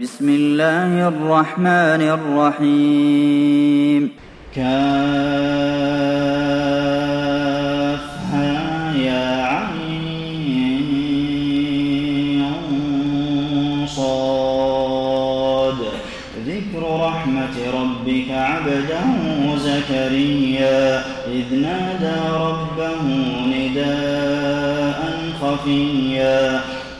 بسم الله الرحمن الرحيم. كافها يا عين صاد. ذكر رحمة ربك عبده زكريا. إذ نادى ربه نداء خفيا.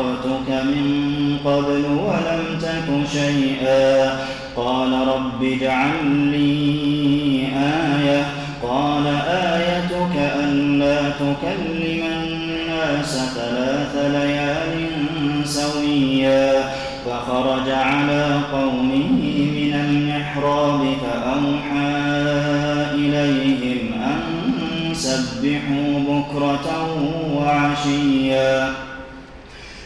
خلقتك من قبل ولم تك شيئا قال رب اجعل لي آية قال آيتك ألا تكلم الناس ثلاث ليال سويا فخرج على قومه من المحراب فأوحى إليهم أن سبحوا بكرة وعشيا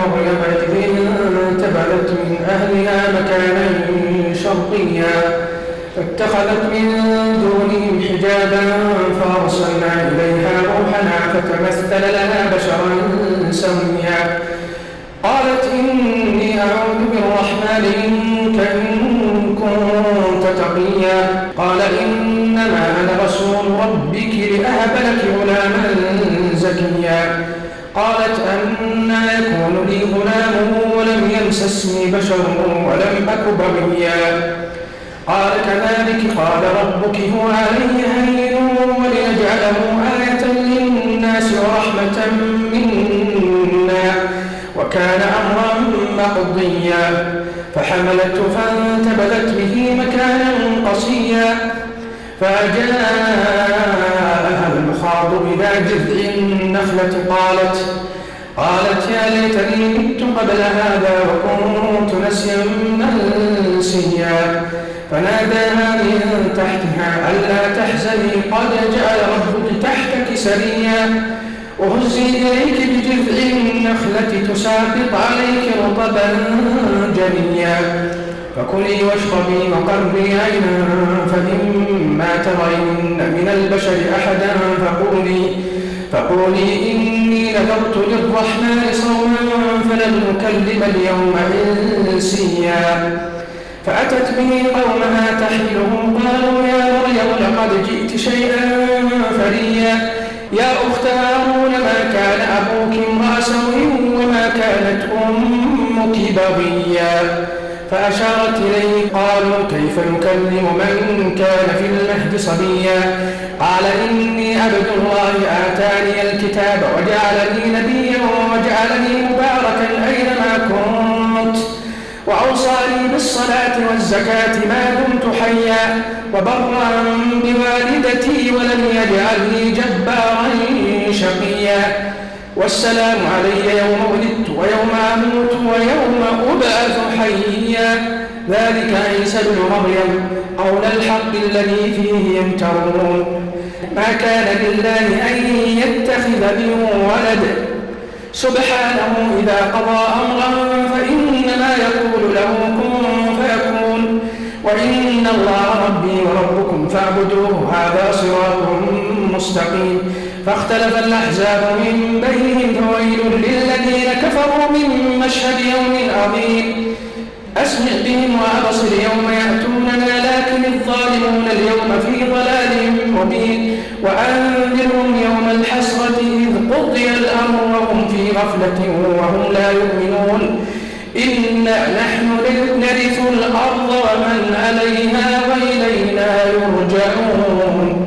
إذ انتبذت من أهلها مكانا شرقيا. فاتخذت من دونهم حجابا فأرسلنا إليها روحنا فتمثل لها بشرا سويا قالت إني أعوذ بالرحمن منك إن كنت تقيا. قال إنما أنا رسول ربك لأهب لك غلاما زكيا. قالت لي غلام ولم يمسسني بشر ولم أك بغيا. قال كذلك قال ربك هو علي هين ولنجعله آية للناس ورحمة منا وكان أمرا مقضيا. فحملته فانتبذت به مكانا قصيا. فجاءها المخاض إلى جذع النخلة قالت قالت يا ليتني مت قبل هذا وكنت نسيا منسيا. فناداها من تحتها ألا تحزني قد جعل ربك تحتك سريا. وهزي إليك بجذع النخلة تساقط عليك رطبا جنيا. فكلي واشربي وقربي عينا فإما ترين من البشر أحدا فقولي فقولي إني نذرت للرحمن صوما فلن نكلم اليوم إنسيا. فأتت به قومها تحمله قالوا يا مريم لقد جئت شيئا فريا. يا أخت هارون ما كان أبوك امرأ وما كانت أمك بغيا. فأشارت إليه قالوا كيف نكلم من كان في المهد صبيا؟ قال إني عبد الله آتاني الكتاب وجعلني نبيا وجعلني مباركا أينما كنت. وأوصاني بالصلاة والزكاة ما دمت حيا. وبرا بوالدتي ولم يجعلني جبارا شقيا. والسلام علي يوم ولدت ويوم أموت ويوم أبعث حيا. ذلك عيسى بن مريم قول الحق الذي فيه يمترون. ما كان لله أن يتخذ من ولد. سبحانه إذا قضى أمرا فإنما يقول له كن فيكون. وإن الله ربي وربكم فاعبدوه هذا صراط مستقيم. فاختلف الأحزاب من بينهم فويل للذين كفروا من مشهد يوم عظيم. أسمع بهم وأبصر يوم يأتوننا لكن الظالمون اليوم في ضلال مبين. وأنذرهم يوم الحسرة إذ قضي الأمر وهم في غفلة وهم لا يؤمنون. إنا نحن نرث الأرض ومن عليها وإلينا يرجعون.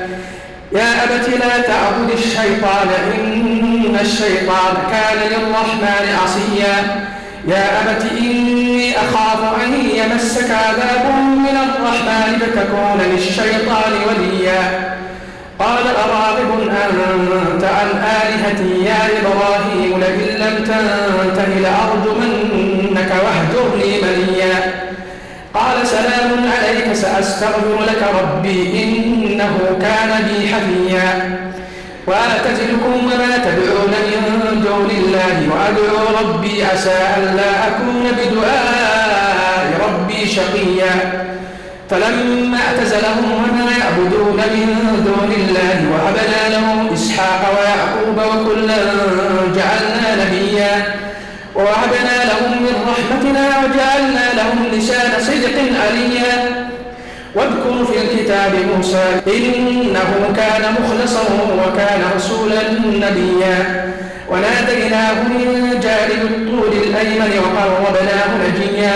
يا أبت لا تعبد الشيطان إن الشيطان كان للرحمن عصيا. يا أبت إني أخاف أن يمسك عذاب من الرحمن فتكون للشيطان وليا. قال أراغب أنت عن آلهتي يا إبراهيم لئن لم تنته لأرجمنك واهجرني مليا قال سلام عليك سأستغفر لك ربي إنه كان بي حفيا. وأعتزلكم وما تدعون من دون الله وأدعو ربي عسى ألا أكون بدعاء ربي شقيا. فلما اعتزلهم وما يعبدون من دون الله وهبنا له إسحاق ويعقوب وكلا جعلنا نبيا. ووهبنا لهم من رحمتنا وجعلنا لهم لسان صدق عليا. واذكر في الكتاب موسى إنه كان مخلصا وكان رسولا نبيا. وناديناه من جانب الطول الأيمن وقربناه نجيا.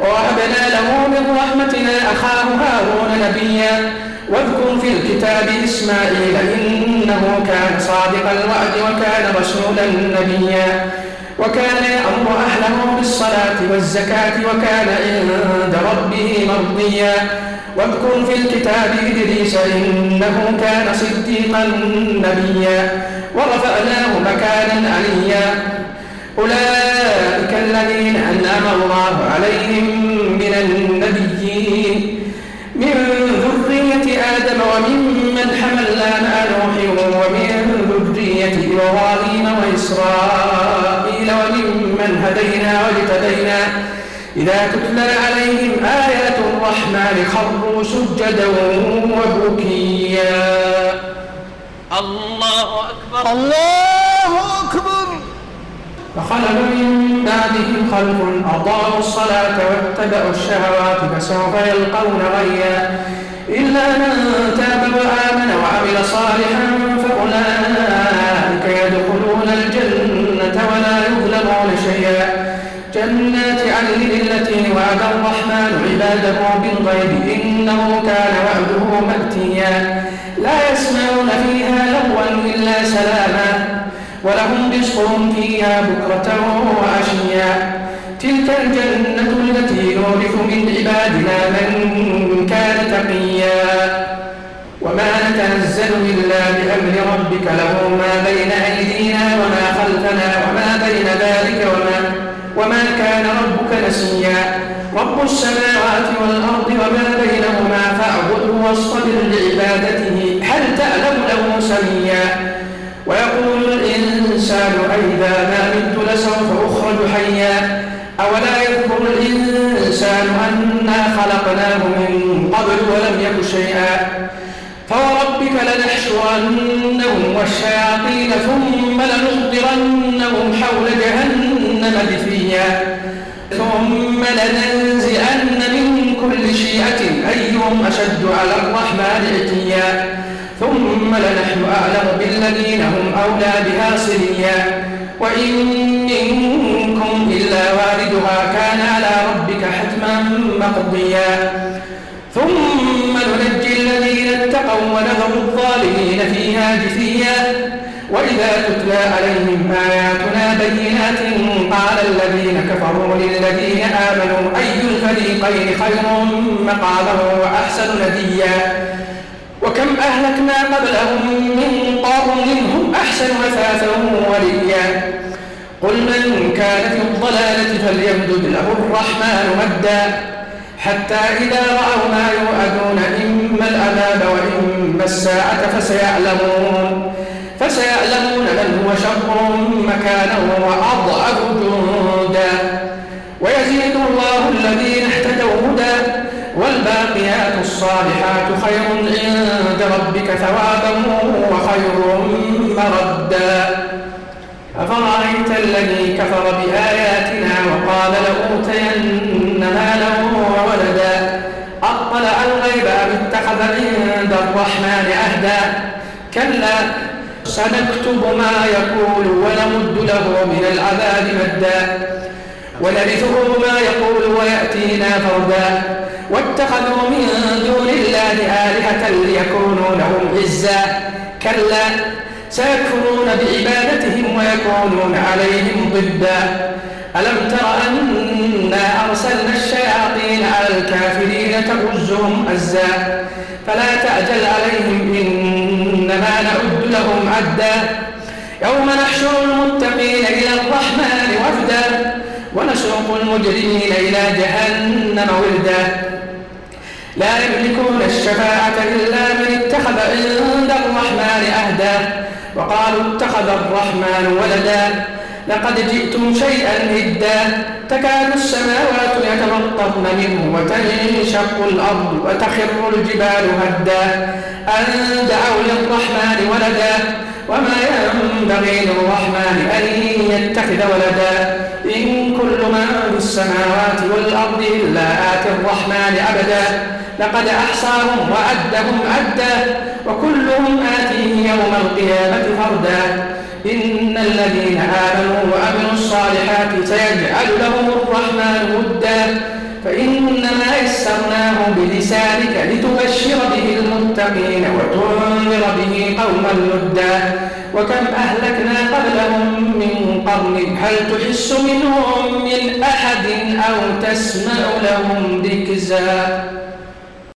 ووهبنا له من رحمتنا أخاه هارون نبيا. واذكر في الكتاب إسماعيل إنه كان صادق الوعد وكان رسولا نبيا. وكان يأمر أهله بالصلاة والزكاة وكان عند ربه مرضيا. واذكر في الكتاب إدريس إنه كان صديقا نبيا ورفعناه مكانا عليا. أولئك الذين أنعم الله عليهم من النبيين. من ذرية آدم وممن حملنا مع نوح ومن ذرية إبراهيم وإسرائيل وممن هدينا واجتبينا إذا تتلى عليهم آيات الرحمن خروا سجدا وبكيا. الله أكبر. الله أكبر. فخلف من بعدهم خلف أضاعوا الصلاة واتبعوا الشهوات فسوف يلقون غيا. إلا من تاب وآمن وعمل صالحا فأولئك يدخلون الجنة ولا يظلمون شيئا. جنات عدن التي وعد الرحمن عباده بالغيب إنه كان وعده مأتيا. لا يسمعون فيها لغوا إلا سلاما ولهم رزقهم فيها بكرة وعشيا. تلك الجنة التي نورث من عبادنا من كان تقيا. وما نتنزل إلا بأمر ربك له ما بين أيدينا وما خلفنا وما بين ذلك وما وما كان ربك نسيا. رب السماوات والأرض وما بينهما فاعبده واصطبر لعبادته. هل تعلم له سميا؟ ويقول الإنسان أئذا ما مت لسوف أخرج حيا. أولا يذكر الإنسان أنا خلقناه من قبل ولم يك شيئا. فوربك لنحشرنهم والشياطين ثم لنحضرنهم حول جهنم. جثيا ثم لننزعن من كل شيعة أيهم أشد على الرحمن عتيا. ثم لنحن أعلم بالذين هم أولى بها صليا وإن منكم إلا واردها كان على ربك حتما مقضيا. ثم ننجي الذين الذين اتقوا ونذر الظالمين فيها جثيا. وإذا تتلى عليهم آياتنا بينات قال الذين كفروا للذين آمنوا أي الفريقين خير مقالا وأحسن نديا وكم أهلكنا قبلهم من قرن هم أحسن أثاثا وليا قل من كان في الضلالة فليمدد له الرحمن مدا حتى إذا رأوا ما يوعدون إما العذاب وإما الساعة فسيعلمون فسيعلمون من هو شر مكانا وأضعف جندا. ويزيد الله الذين اهتدوا هدى والباقيات الصالحات خير عند ربك ثوابا وخير مردا. أفرأيت الذي كفر بآياتنا وقال لأوتين مالا وولدا؟ أطلع الغيب أم اتخذ عند الرحمن عهدا؟ كلا سنكتب ما يقول ونمد له من العذاب مدا. ونرثه ما يقول ويأتينا فردا. واتخذوا من دون الله آلهة ليكونوا لهم عزا. كلا سيكفرون بعبادتهم ويكونون عليهم ضدا. ألم تر أنا أرسلنا الشياطين على الكافرين تؤزهم أزا فلا تعجل عليهم إنما نعد لهم عدا. يوم نحشر المتقين إلى الرحمن وفدا ونسوق المجرمين إلى جهنم وردا. لا يملكون الشفاعة إلا من اتخذ عند الرحمن أهدا وقالوا اتخذ الرحمن ولدا. لقد جئتم شيئا إدا تكاد السماوات يتفطرن منه وتنشق الأرض وتخر الجبال هدا. أن دعوا للرحمن ولدا. وما ينبغي للرحمن أن يتخذ ولدا. إن كل من في السماوات والأرض إلا آتي الرحمن أبدا. لقد أحصاهم وعدهم عدا وكلهم آتيه يوم القيامة فردا. إن الذين آمنوا وعملوا الصالحات سيجعل لهم الرحمن ودا. فإنما يسرناه بلسانك لتبشر به المتقين وتنذر به قوما لدا وكم أهلكنا قبلهم من قرن هل تحس منهم من أحد أو تسمع لهم ركزا؟